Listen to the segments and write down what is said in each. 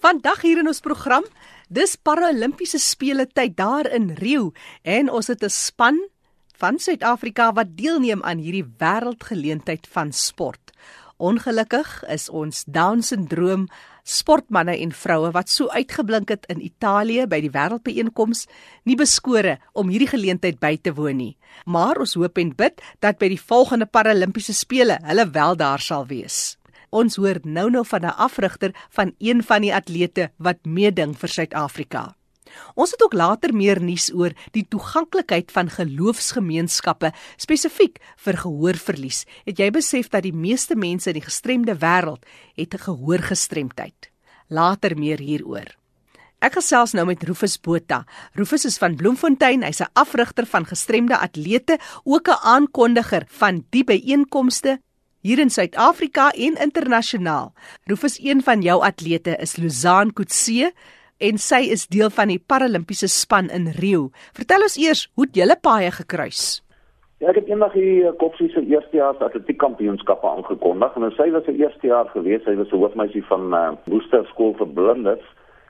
Vandag hier in ons program, dis Paralimpiese spele tyd daar in Rio en ons het 'n span van Suid-Afrika wat deelneem aan hierdie wêreldgeleentheid van sport. Ongelukkig is ons Down-sindroom sportmense en vroue wat so uitgeblink het in Italië by die wêreldbeeenkoms nie beskore om hierdie geleentheid by te woon nie. Maar ons hoop en bid dat by die volgende Paralimpiese spele hulle wel daar sal wees. Ons hoor nou nou van 'n afrigter van een van die atlete wat meeding vir Suid-Afrika. Ons het ook later meer nuus oor die toeganklikheid van geloofsgemeenskappe spesifiek vir gehoorverlies. Het jy besef dat die meeste mense in die gestremde wêreld het 'n gehoorgestremdheid? Later meer hieroor. Ek gesels nou met Rufus Botha. Rufus is van Bloemfontein. Hy's 'n afrigter van gestremde atlete, ook 'n aankondiger van die byeenkomste hier in Suid-Afrika en internasionaal. Rufus een van jou atlete is Luzan Kutse en sy is deel van die Paralimpiese span in Rio. Vertel ons eers hoe het julle paie gekruis? Ja, ek het eendag hier Kopsie se eerste jaar atletiek kampioenskappe aangekondig en sy was sy eerste jaar gewees. Sy was 'n hoofmeisie van uh, Booster School vir Blindes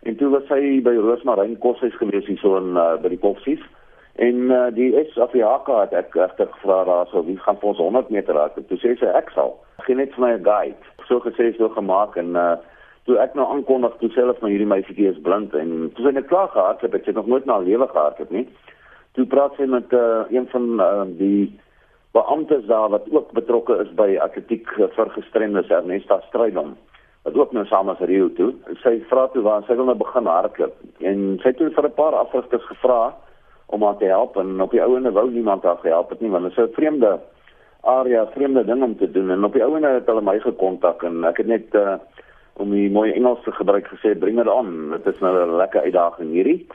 en toe was sy by Roosmaryn Koshuis gewees hier so in uh, by die Kopsies. En uh, die SAFHK het ek regtig gevra daar so wie gaan vir ons 100 meter raak. Toe sê sy ek sal. Geen net vir my 'n guide. So gesê so gemaak en uh, toe ek nou aankondig toe self maar hierdie meisietjie is blind en toe sy net klaar gehad het, het sy nog nooit na lewe gehad het nie. Toe praat sy met uh, een van uh, die beamptes daar wat ook betrokke is by atletiek vir gestremdes Ernesta Strydom wat ook nou saam as Rio toe. Sy vra toe waar sy wil nou begin hardloop en sy het toe vir 'n paar afrigters gevra om haar te help en op die ouene wou niemand haar gehelp het nie want dit is 'n vreemde area, vreemde ding om te doen en op die ouene het hulle my gekontak en ek het net uh, om die mooi Engels te gebruik gesê bring dit aan. Dit is nou 'n lekker uitdaging hierdie.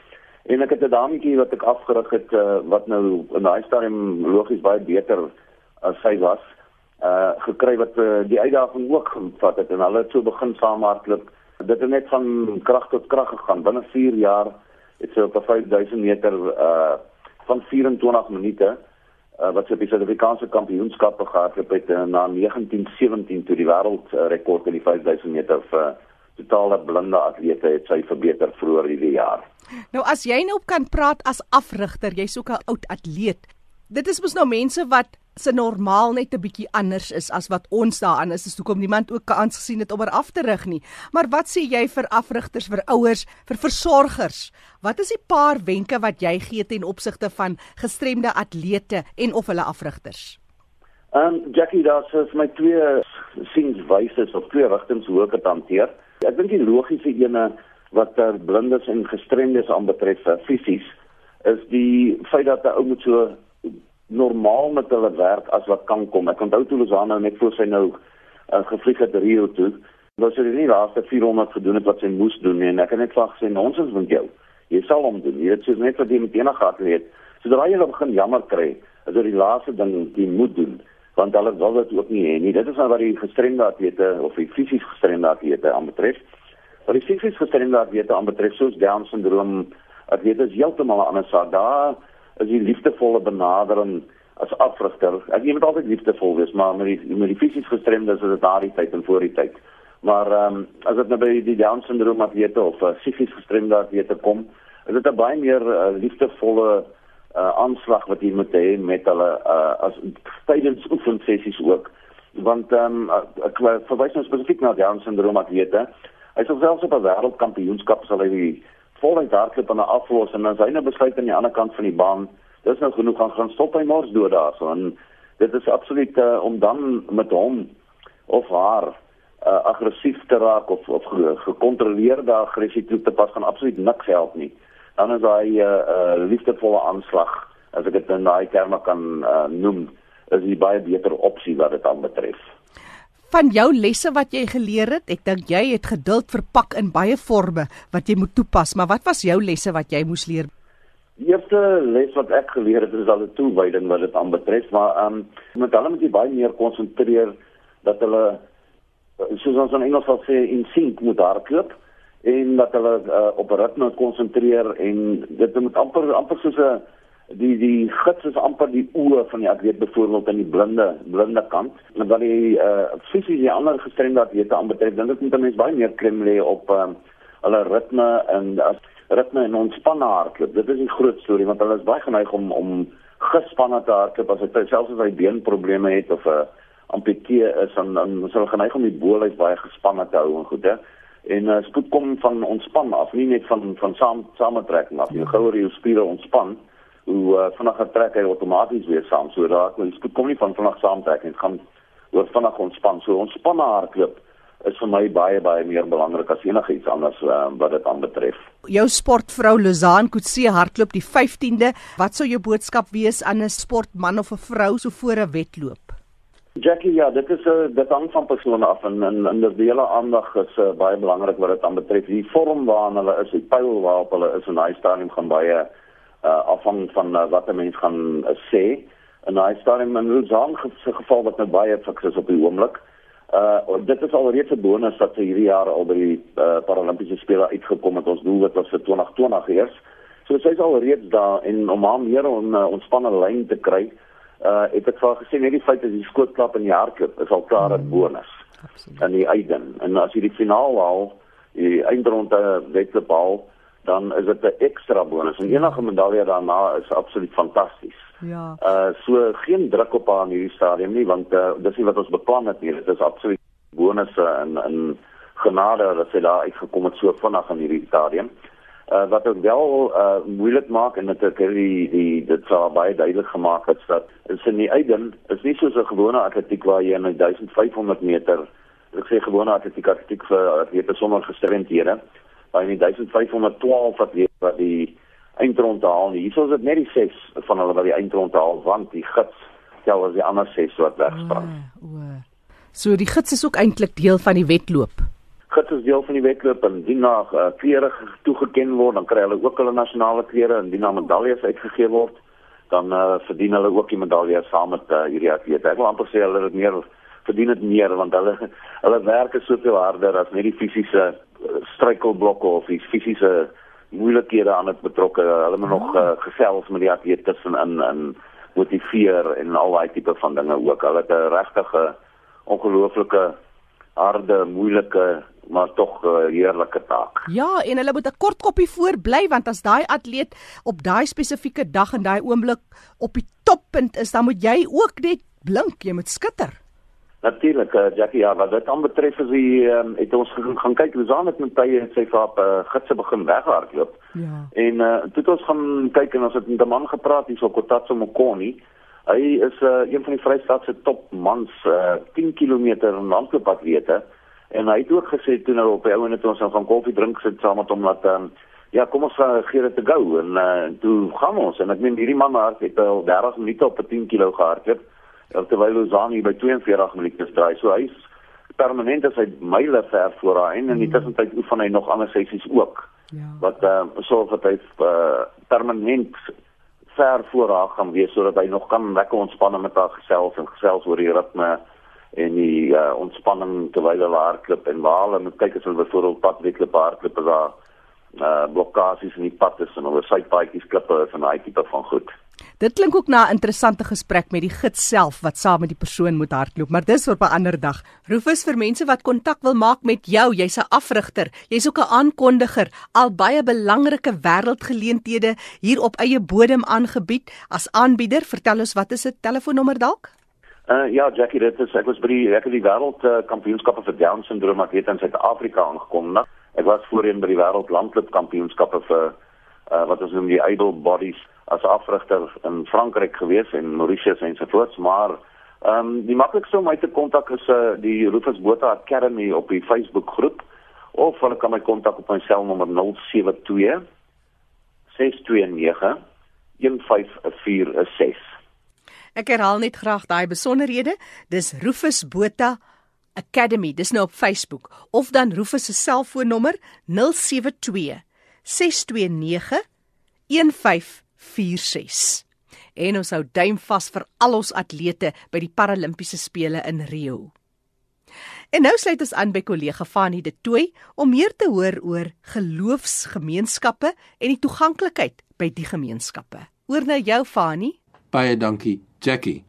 En ek het 'n dametjie wat ek afgerig het uh, wat nou in daai stadium logies baie beter as sy was uh gekry wat uh, die uitdaging ook gevat het en hulle het so begin saamhardloop. Dit het net van krag tot krag gegaan binne 4 jaar het sy op 'n 5000 meter uh van 24 minute uh, wat sy op die Suid-Afrikaanse kampioenskappe gehardloop het uh, na 1917 toe die wêreldrekord in die 5000 meter vir totale blinde atlete het sy verbeter vroeër hierdie jaar. Nou as jy nou kan praat as afrigter, jy's ook 'n oud atleet. Dit is mos nou mense wat se normaal net 'n bietjie anders is as wat ons daaraan is. Dis hoekom niemand ook kans gesien het om er af te rig nie. Maar wat sê jy vir afrigters, vir ouers, vir versorgers? Wat is die paar wenke wat jy gee ten opsigte van gestremde atlete en of hulle afrigters? Ehm um, Jackie, daar's vir my twee sienswyse of twee rigtings hoe ek dit hanteer. Ek dink die logiese ene wat ter blindes en gestremdes aanbetref fisies is die feit dat 'n ou moet so normaal met hulle werk as wat kan kom. Ek onthou toe Lozano net voor sy nou uh, gevlieg het Rio toe. Wat sy nie laaste 400 gedoen het wat sy moes doen nie en ek het net vir gesê ons is met jou. Jy sal hom doen. Jy het soos net wat jy met enige het. Sodra jy begin jammer kry, is dit die laaste ding wat jy moet doen want hulle wil dit ook nie hê nie. Dit is nou wat die gestremde atlete of die fisies gestremde atlete aanbetref. Wat die fisies gestremde atlete aanbetref, soos Down syndroom, atlete is heeltemal 'n ander saak. Daar is die liefdevolle benadering as afrigter. Ek jy moet altyd liefdevol wees, maar met die met die fisies gestremdes is dit daardie tyd en voor die tyd. Maar ehm um, as dit nou by die Down syndroom atlete of uh, fisies gestremde atlete kom, is dit 'n baie meer uh, liefdevolle uh, aanslag wat jy moet hê met hulle uh, as tydens oefensessies ook. Want ehm um, ek verwys nou spesifiek na Down syndroom atlete. Hy sou selfs op 'n wêreldkampioenskap sal hy die voluit hardloop aan 'n aflos en dan sy nou besluit aan die ander kant van die baan, dis nou genoeg gaan gaan stop hy mors dood daarso en dit is absoluut uh, om dan met hom of haar uh, aggressief te raak of of gekontroleerde aggressie toe te pas gaan absoluut niks help nie. Dan is hy 'n uh, uh, liefdevolle aanslag as ek dit in daai terme kan uh, noem, is 'n baie beter opsie wat dit aan betref van jou lesse wat jy geleer het? Ek dink jy het geduld verpak in baie forme wat jy moet toepas, maar wat was jou lesse wat jy moes leer? Die eerste les wat ek geleer het is al 'n toewyding wat dit aanbetref, maar ehm um, met hulle moet jy baie meer konsentreer dat hulle soos ons in Engels sal sê in sync moet hardloop en dat hulle uh, op ritme konsentreer en dit moet amper amper soos 'n die die gids is amper die oë van die atleet byvoorbeeld aan die blinde blinde kant en wat die uh fisies die ander gestremde atlete aanbetref dink ek moet 'n mens baie meer klem lê op uh, hulle ritme en as ritme en ontspanne hardloop. Dit is die groot storie want hulle is baie geneig om om gespanne te hardloop as hy selfs as hy beenprobleme het of 'n amputee is dan dan sal geneig om die boelhuis baie gespanne te hou en goed hè. En uh, spoed kom van ontspan af, nie net van van saam samentrekking af. Jy ja. gouer jou spiere ontspan, hoe uh, vinniger trek hy outomaties weer saam. So raak spoed kom nie van vinnig saamtrekking, gaan oor vinnig ontspan. So ontspanne hardloop is vir my baie baie meer belangrik as enigiets anders uh, wat dit aanbetref. Jou sportvrou Lozaan Kutse hardloop die 15de. Wat sou jou boodskap wees aan 'n sportman of 'n vrou so voor 'n wedloop? Jackie, ja, dit is 'n uh, dit hang van persoon af en en in die hele aandag is uh, baie belangrik wat dit aanbetref. Die vorm waarin hulle is, die pyl waarop hulle is in daai stadium gaan baie uh, afhang van uh, wat 'n mens gaan uh, sê. En daai stadium in Lozaan se geval wat nou baie fiks is op die oomblik. Uh dit is alreeds 'n bonus dat sy hierdie jaar al by die uh, Paralimpiese spele uitgekom het. Ons doel wat was vir 2020 eers. So sy is alreeds daar en om haar meer on, uh, ontspanne lyn te kry. Uh ek het al gesê net die feit dat die skootklap in die hardloop is al klaar 'n bonus. Absoluut. En die eiden. En as jy die finaal haal, die eindronde wedloop haal, dan is dit 'n ekstra bonus. En enige medalje daarna is absoluut fantasties. Ja. Uh so geen druk op haar in hierdie stadium nie want uh, dis nie wat ons beplan het nie. Dit is absoluut bonusse en en genade dat sy daar uitgekom het so vinnig in hierdie stadium. Uh wat ook wel uh moeilik maak en dit het die die dit sou baie duidelik gemaak het dat is in die eiden is nie soos 'n gewone atletiek waar jy in 1500 meter ek sê gewone atletiek atletiek vir atlete sonder gestremdhede by die 1512 wat wat die eindronde haal nie. Hier is dit net die 6 van hulle wat die eindronde haal want die gids tel as die ander 6 wat wegsprang. O. o. So die gids is ook eintlik deel van die wedloop. Gids is deel van die wedloop en die na uh, klere toegeken word, dan kry hulle ook hulle nasionale klere en die na medaljes uitgegee word, dan uh, verdien hulle ook die medaljes saam met uh, hierdie atlete. Ek wil amper sê hulle het meer verdien dit meer want hulle hulle werk is soveel harder as net die fisiese struikelblokke of die fisiese moeilikhede aan dit betrokke. Hulle moet oh. nog uh, gesels met die atletes en in in motiveer en al daai tipe van dinge ook. Hulle het 'n regtige ongelooflike harde, moeilike maar tog 'n uh, heerlike taak. Ja, en hulle moet 'n kort koppie voorbly want as daai atleet op daai spesifieke dag en daai oomblik op die toppunt is, dan moet jy ook net blink, jy moet skitter. Natuurlik, uh, Jackie, ja, wat dit aanbetref is die um, het ons gaan kyk hoe het met tye en sy vaap uh, gidse begin weghardloop. Ja. En uh, toe het ons gaan kyk en ons het met 'n man gepraat hier so Kotatso Mokoni. Hy is uh, een van die Vrystaat se top mans uh, 10 km hardloopatlete en hy het ook gesê toe nou op hy ouene toe ons nou gaan koffie drink sit saam met hom dat um, ja, kom ons gaan gee dit te gou en uh, toe gaan ons en ek meen hierdie man het al 30 minute op 'n 10 kg gehardloop terwyl Lozani by 42 minute draai. So hy's permanent as hy myle ver voor haar en in die mm. tussentyd oefen hy nog ander sessies ook. Ja. Wat ehm uh, so dat hy uh, permanent ver voor haar gaan wees sodat hy nog kan lekker ontspan met haar gesels en gesels oor die ritme en die uh, ontspanning terwyl hulle hardloop en waar hulle moet kyk as hulle byvoorbeeld pad wedloop hardloop as daar uh, blokkades in die pad is en oor sypaadjies klippe is en daai tipe van goed. Dit klink ook na 'n interessante gesprek met die gids self wat saam met die persoon moet hardloop, maar dis op 'n ander dag. Rufus vir mense wat kontak wil maak met jou, jy's 'n afrigter, jy's ook 'n aankondiger, al baie belangrike wêreldgeleenthede hier op eie bodem aangebied as aanbieder. Vertel ons wat is dit telefoonnommer dalk? Uh ja, Jackie, dit is ek was by die ek het die wêreld uh, kampioenskappe vir Down syndroom atleet in Suid-Afrika aangekom. Ek was voorheen by die wêreld landklub kampioenskappe vir uh, wat ons noem die able bodies as afrigter in Frankryk gewees en Mauritius en so voort, maar ehm um, die maklikste om my te kontak is uh, die Rufus Botha Academy op die Facebook groep of hulle kan my kontak op my selnommer 072 629 1546. Ek herhaal net graag daai besonderhede. Dis Rufus Botha Academy, dis nou op Facebook of dan Rufus se selfoonnommer 072 629 1546. 46. En ons hou duim vas vir al ons atlete by die Paralimpiese spele in Rio. En nou sluit ons aan by kollega Fanie De Tooy om meer te hoor oor geloofsgemeenskappe en die toeganklikheid by die gemeenskappe. Oor nou jou Fanie. Baie dankie, Jackie.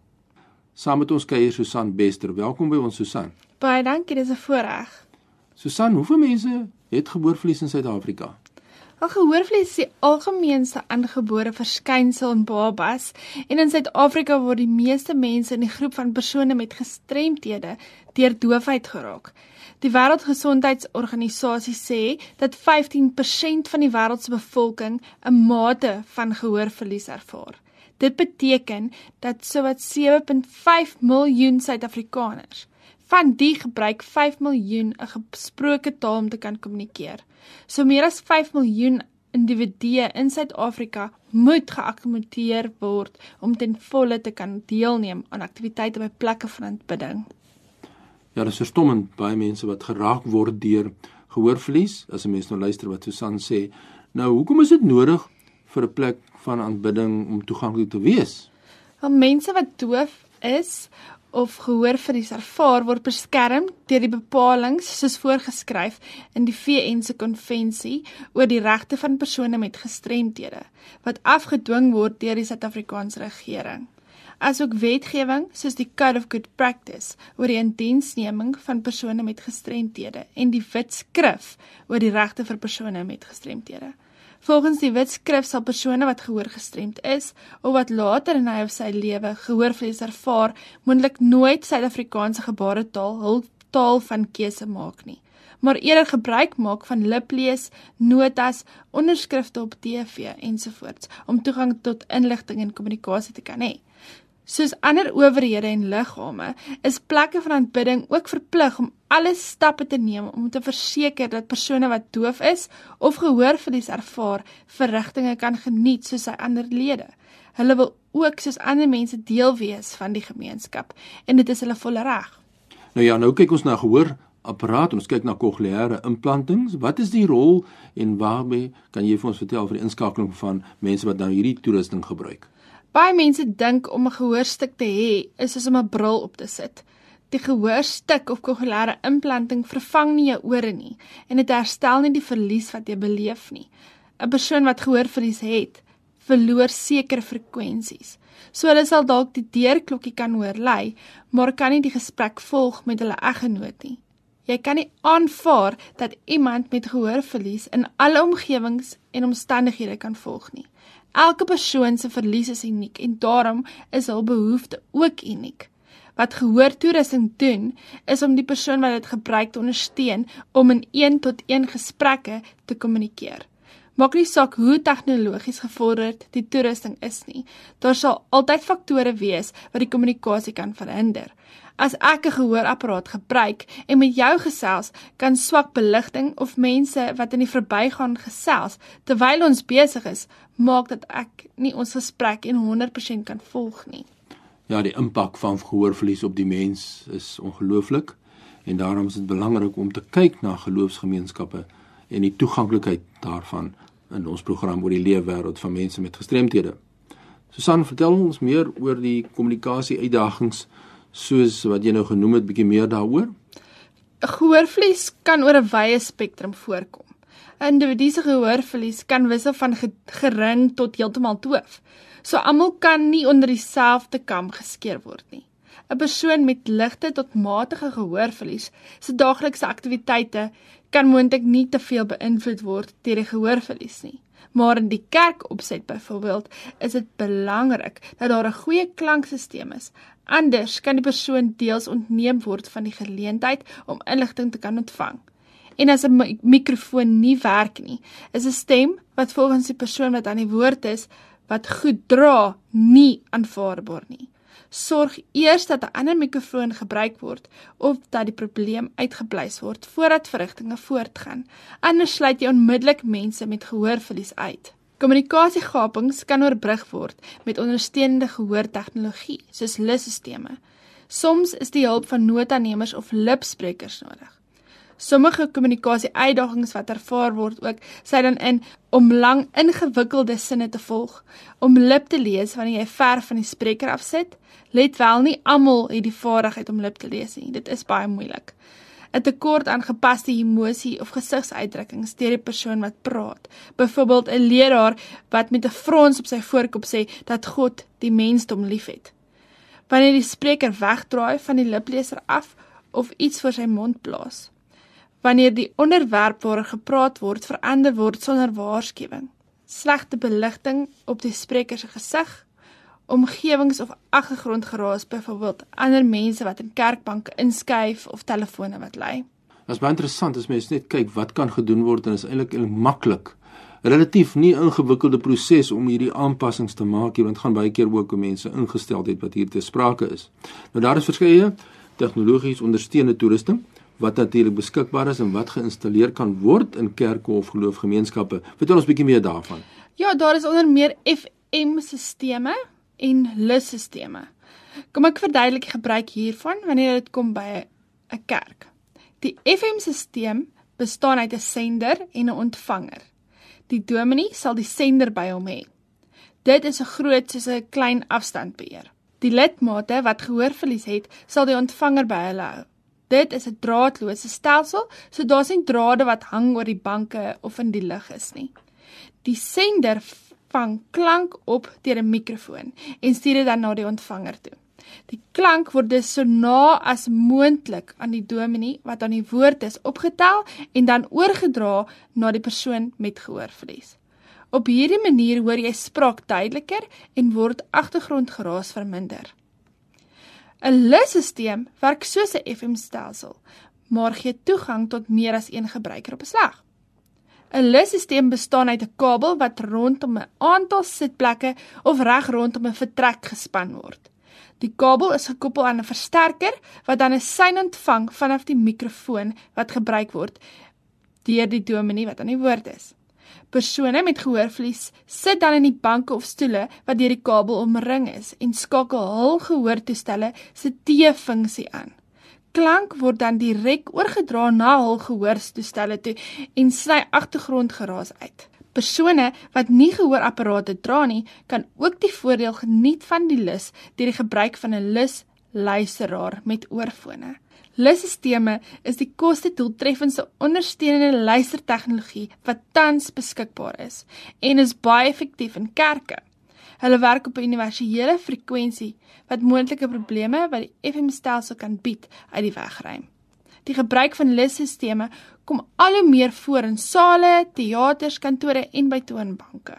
Saam met ons kuier Susan Bester. Welkom by ons Susan. Baie dankie, dis 'n voorreg. Susan, hoeveel mense het gehoorverlies in Suid-Afrika? 'n Gehoorverlies is die algemeenste aangebore verskynsel in babas en in Suid-Afrika word die meeste mense in die groep van persone met gestremthede deur doofheid geraak. Die Wêreldgesondheidsorganisasie sê dat 15% van die wêreld se bevolking 'n mate van gehoorverlies ervaar. Dit beteken dat sowat 7.5 miljoen Suid-Afrikaners van die gebruik 5 miljoen 'n gesproke taal om te kan kommunikeer. So meer as 5 miljoen individue in Suid-Afrika moet geakkommodeer word om ten volle te kan deelneem aan aktiwiteite by plekke van aanbidding. Ja, dit is verstommend baie mense wat geraak word deur gehoorverlies. As 'n mens nou luister wat Susan sê, nou hoekom is dit nodig vir 'n plek van aanbidding om toeganklik te wees? Want mense wat doof is of gehoorverlies ervaar word beskerm deur die bepalinge soos voorgeskryf in die VN se konvensie oor die regte van persone met gestremthede wat afgedwing word deur die Suid-Afrikaanse regering. Asook wetgewing soos die Code of Good Practice oor die indiensneming van persone met gestremthede en die Wit Skrif oor die regte vir persone met gestremthede. Volgens die Wetskrif sal persone wat gehoorgestremd is of wat later in hy of sy lewe gehoorverlies ervaar, moontlik nooit Suid-Afrikaanse gebaretaal hul taal van keuse maak nie, maar eerder gebruik maak van liplees, notas, onderskrifte op TV ensovoorts om toegang tot inligting en kommunikasie te kan hê. Soos ander owerhede en liggame, is plekke van aanbidding ook verplig om alle stappe te neem om te verseker dat persone wat doof is of gehoorverlies ervaar, verrigtinge kan geniet soos sy ander lede. Hulle wil ook soos ander mense deel wees van die gemeenskap en dit is hulle volle reg. Nou ja, nou kyk ons na gehoor apparaat ons kyk na kokleaire implantings. Wat is die rol en waarmee kan jy vir ons vertel vir die inskakeling van mense wat nou hierdie toerusting gebruik? Baie mense dink om 'n gehoorstuk te hê is soos om 'n bril op te sit. Die gehoorstuk of kokleaire implanting vervang nie jou ore nie en dit herstel nie die verlies wat jy beleef nie. 'n Persoon wat gehoorverlies het, verloor sekere frekwensies. So hulle sal dalk die deurklokkie kan hoor lei, maar kan nie die gesprek volg met hulle eggenoot nie. Jy kan nie aanvaar dat iemand met gehoorverlies in alle omgewings en omstandighede kan volg nie. Elke persoon se verlies is uniek en daarom is hul behoefte ook uniek. Wat gehoortoerusting doen, is om die persoon wat dit gebruik te ondersteun om in een-tot-een gesprekke te kommunikeer. Maak nie saak hoe tegnologies gevorderd die toerusting is nie, daar sal altyd faktore wees wat die kommunikasie kan verhinder. As ek 'n gehoorapparaat gebruik en met jou gesels, kan swak beligting of mense wat in die verbygaan gesels terwyl ons besig is, maak dat ek nie ons gesprek in 100% kan volg nie. Ja, die impak van gehoorverlies op die mens is ongelooflik en daarom is dit belangrik om te kyk na geloofsgemeenskappe en die toeganklikheid daarvan in ons program oor die leefwêreld van mense met gestremthede. Susan, vertel ons meer oor die kommunikasie uitdagings soos wat jy nou genoem het bietjie meer daaroor? Gehoorverlies kan oor 'n wye spektrum voorkom. 'n Individu se gehoorverlies kan wissel van gering tot heeltemal doof. So almal kan nie onder dieselfde kam geskeer word nie. 'n Persoon met ligte tot matige gehoorverlies se daaglikse aktiwiteite kan moontlik nie te veel beïnvloed word deur die gehoorverlies nie. Maar in die kerkopset byvoorbeeld is dit belangrik dat daar 'n goeie klankstelsel is. Anders kan die persoon deels ontneem word van die geleentheid om inligting te kan ontvang. En as 'n mikrofoon nie werk nie, is 'n stem wat volgens die persoon wat aan die woord is, wat goed dra, nie aanvaarbaar nie sorg eers dat 'n ander mikrofoon gebruik word of dat die probleem uitgeblys word voordat verrigtinge voortgaan. Anders sluit jy onmiddellik mense met gehoorverlies uit. Kommunikasiegapings kan oorbrug word met ondersteunende gehoortegnologie soos LIS-sisteme. Soms is die hulp van notanemers of lipsprekers nodig. Sommige kommunikasie uitdagings wat ervaar word ook, sê dan in om lang ingewikkelde sinne te volg, om lip te lees wanneer jy ver van die spreker af sit. Let wel nie almal het die vaardigheid om lip te lees nie. Dit is baie moeilik. 'n Tekort aan gepaste emosie of gesigsuitdrukkings deur die persoon wat praat. Byvoorbeeld 'n leraar wat met 'n frons op sy voorkop sê dat God die mensdom liefhet. Wanneer die spreker wegdraai van die lipleser af of iets voor sy mond blaas wanneer die onderwerp waaroor gepraat word verander word sonder waarskuwing. Slegte beligting op die spreker se gesig, omgewings of agtergrondgeraas byvoorbeeld ander mense wat in kerkbanke inskuif of telefone wat lui. Dit is baie interessant as mens net kyk wat kan gedoen word en is eintlik maklik. Relatief nie ingewikkelde proses om hierdie aanpassings te maak hier want gaan baie keer ook mense ingestel het wat hier te sprake is. Nou daar is verskeie tegnologies ondersteunende toerusting wat natuurlik beskikbaar is en wat geïnstalleer kan word in kerke of geloofgemeenskappe. Vertel ons bietjie meer daarvan. Ja, daar is onder meer FM-sisteme en LUS-sisteme. Kom ek verduidelik die gebruik hiervan wanneer dit kom by 'n kerk. Die FM-sisteem bestaan uit 'n sender en 'n ontvanger. Die dominee sal die sender by hom hê. Dit is 'n groot soos 'n klein afstandbeheer. Die lidmate wat gehoorverlies het, sal die ontvanger by hulle hou. Dit is 'n draadloose stelsel, so daar's nie drade wat hang oor die banke of in die lug is nie. Die sender vang klank op deur 'n mikrofoon en stuur dit dan na die ontvanger toe. Die klank word dus so na as moontlik aan die dominee wat aan die woord is opgetel en dan oorgedra na die persoon met gehoorverlies. Op hierdie manier hoor jy spraak duideliker en word agtergrondgeraas verminder. 'n LUS-stelsel werk soos 'n FM-stelsel, maar gee toegang tot meer as een gebruiker op 'n slag. 'n LUS-stelsel bestaan uit 'n kabel wat rondom 'n aantal sitplekke of reg rondom 'n vertrek gespan word. Die kabel is gekoppel aan 'n versterker wat dan 'n sein ontvang vanaf die mikrofoon wat gebruik word deur die dominee wat aan die woord is. Persone met gehoorverlies sit dan in die banke of stoele wat deur die kabel omring is en skakel hul gehoortoestelle se T-funksie aan. Klank word dan direk oorgedra na hul gehoortoestelle toe en sny agtergrondgeraas uit. Persone wat nie gehoorapparate dra nie, kan ook die voordeel geniet van die lus deur die gebruik van 'n lus luisteraar met oorfone. Lusstelsels is die koste-doeltreffendste ondersteunende luistertegnologie wat tans beskikbaar is en is baie effektief in kerke. Hulle werk op 'n universele frekwensie wat moontlike probleme wat die FM-stelsel kan bied uit die weg ruim. Die gebruik van lusstelsels kom al hoe meer voor in sale, teaters, kantore en by toonbanke.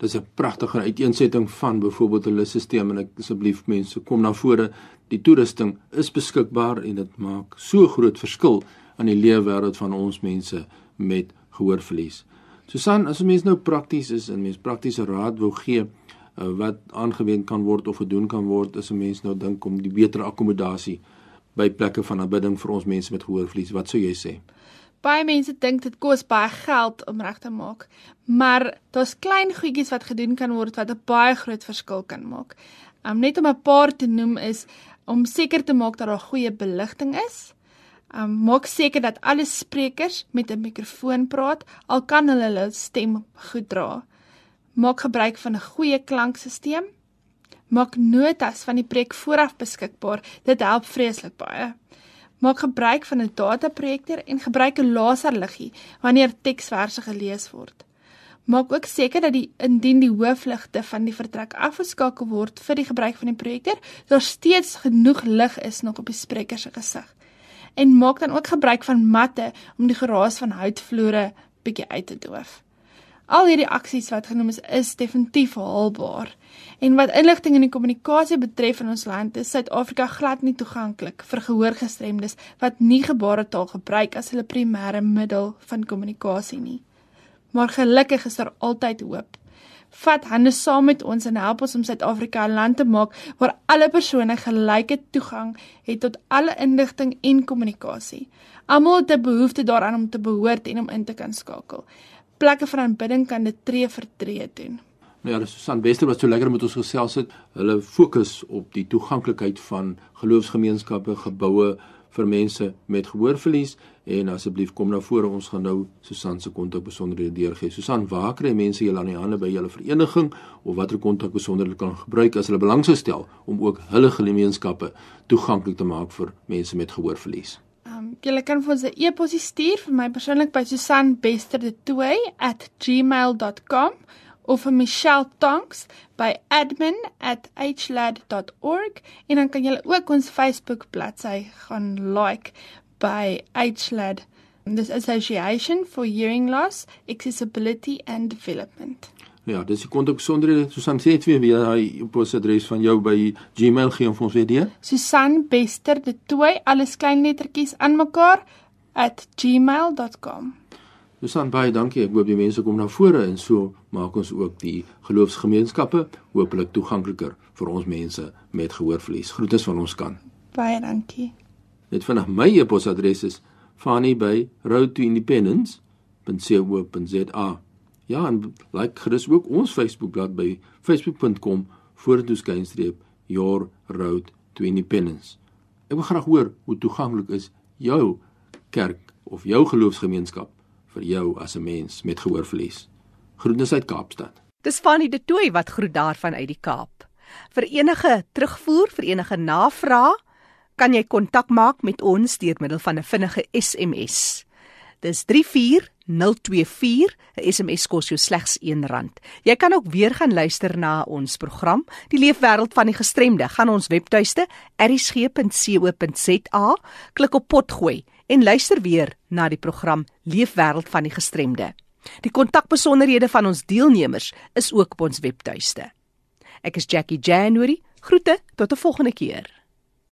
Dis 'n pragtige uiteensetting van byvoorbeeld 'n lusstelsel en ek asseblief mense kom na vore. Die toerusting is beskikbaar en dit maak so groot verskil aan die leefwêreld van ons mense met gehoorverlies. Susan, as 'n mens nou prakties is en mens praktiese raad wou gee uh, wat aangewend kan word of gedoen kan word, is 'n mens nou dink om die beter akkommodasie by plekke van aanbidding vir ons mense met gehoorverlies. Wat sou jy sê? Baie mense dink dit kos baie geld om reg te maak, maar daar's klein goedjies wat gedoen kan word wat 'n baie groot verskil kan maak. Um net om 'n paar te noem is om seker te maak dat daar goeie beligting is. Um maak seker dat alle sprekers met 'n mikrofoon praat, al kan hulle hulle stem goed dra. Maak gebruik van 'n goeie klankstelsel Maak notas van die preek vooraf beskikbaar. Dit help vreeslik baie. Maak gebruik van 'n dataprojektor en gebruik 'n laserliggie wanneer teksverse gelees word. Maak ook seker dat die indien die hoofligte van die vertrek afgeskakel word vir die gebruik van die projektor, daar steeds genoeg lig is nog op die spreker se gesig. En maak dan ook gebruik van matte om die geraas van houtvloere bietjie uit te doof. Al hierdie aksies wat genoem is, is definitief haalbaar. En wat inligting en die kommunikasie betref in ons land, is Suid-Afrika glad nie toeganklik vir gehoorgestremdes wat nie gebaretaal gebruik as hulle primêre middel van kommunikasie nie. Maar gelukkig is daar altyd hoop. Vat hande saam met ons en help ons om Suid-Afrika 'n land te maak waar alle persone gelyke toegang het tot alle inligting en kommunikasie. Almal het 'n behoefte daaraan om te behoort en om in te kan skakel plekke van aanbidding kan dit tree vir tree doen. Nou ja, Susan Wester wat so lekker met ons gesels het. Hulle fokus op die toeganklikheid van geloofsgemeenskappe, geboue vir mense met gehoorverlies en asseblief kom na vore ons gaan nou Susan se kontak besonderhede deurgee. Susan, waar kry mense julle aan die hande by julle vereniging of watter kontak besonderhede kan gebruik as hulle belang stel om ook hulle gemeenskappe toeganklik te maak vir mense met gehoorverlies? Julle kan vir ons 'n e-pos stuur vir my persoonlik by susanbesterdetoy@gmail.com of vir Michelle Tonks by admin@hlad.org en dan kan julle ook ons Facebook bladsy gaan like by hlad Dis Association for Hearing Loss, Accessibility and Development. Ja, dis die kontakbesonderhede. Susan sê dit weer weer daai posadres van jou by Gmail gee vir ons weer deur. Susan Bester de Tooi alles klein lettertjies aan mekaar @gmail.com. Susan baie dankie. Ek hoop die mense kom na vore en so maak ons ook die geloofsgemeenskappe hopelik toegankliker vir ons mense met gehoorverlies. Groete van ons kan. Baie dankie. Net vinnig my e-posadres is fani@roadtoindependence.co.za. Ja, en like gerus ook ons Facebookblad by facebook.com vorentoeskynstreep your road to independence. Ek wil graag hoor hoe toeganklik is jou kerk of jou geloofsgemeenskap vir jou as 'n mens met gehoorverlies. Groetnis uit Kaapstad. Dis Fanny de Tooi wat groet daarvan uit die Kaap. Vir enige terugvoer, vir enige navrae, kan jy kontak maak met ons deur middel van 'n vinnige SMS. Dis 34024. 'n SMS kos jou slegs R1. Jy kan ook weer gaan luister na ons program, Die Leefwêreld van die Gestremde. Gaan ons webtuiste erisg.co.za, klik op potgooi en luister weer na die program Leefwêreld van die Gestremde. Die kontakbesonderhede van ons deelnemers is ook op ons webtuiste. Ek is Jackie January. Groete tot 'n volgende keer.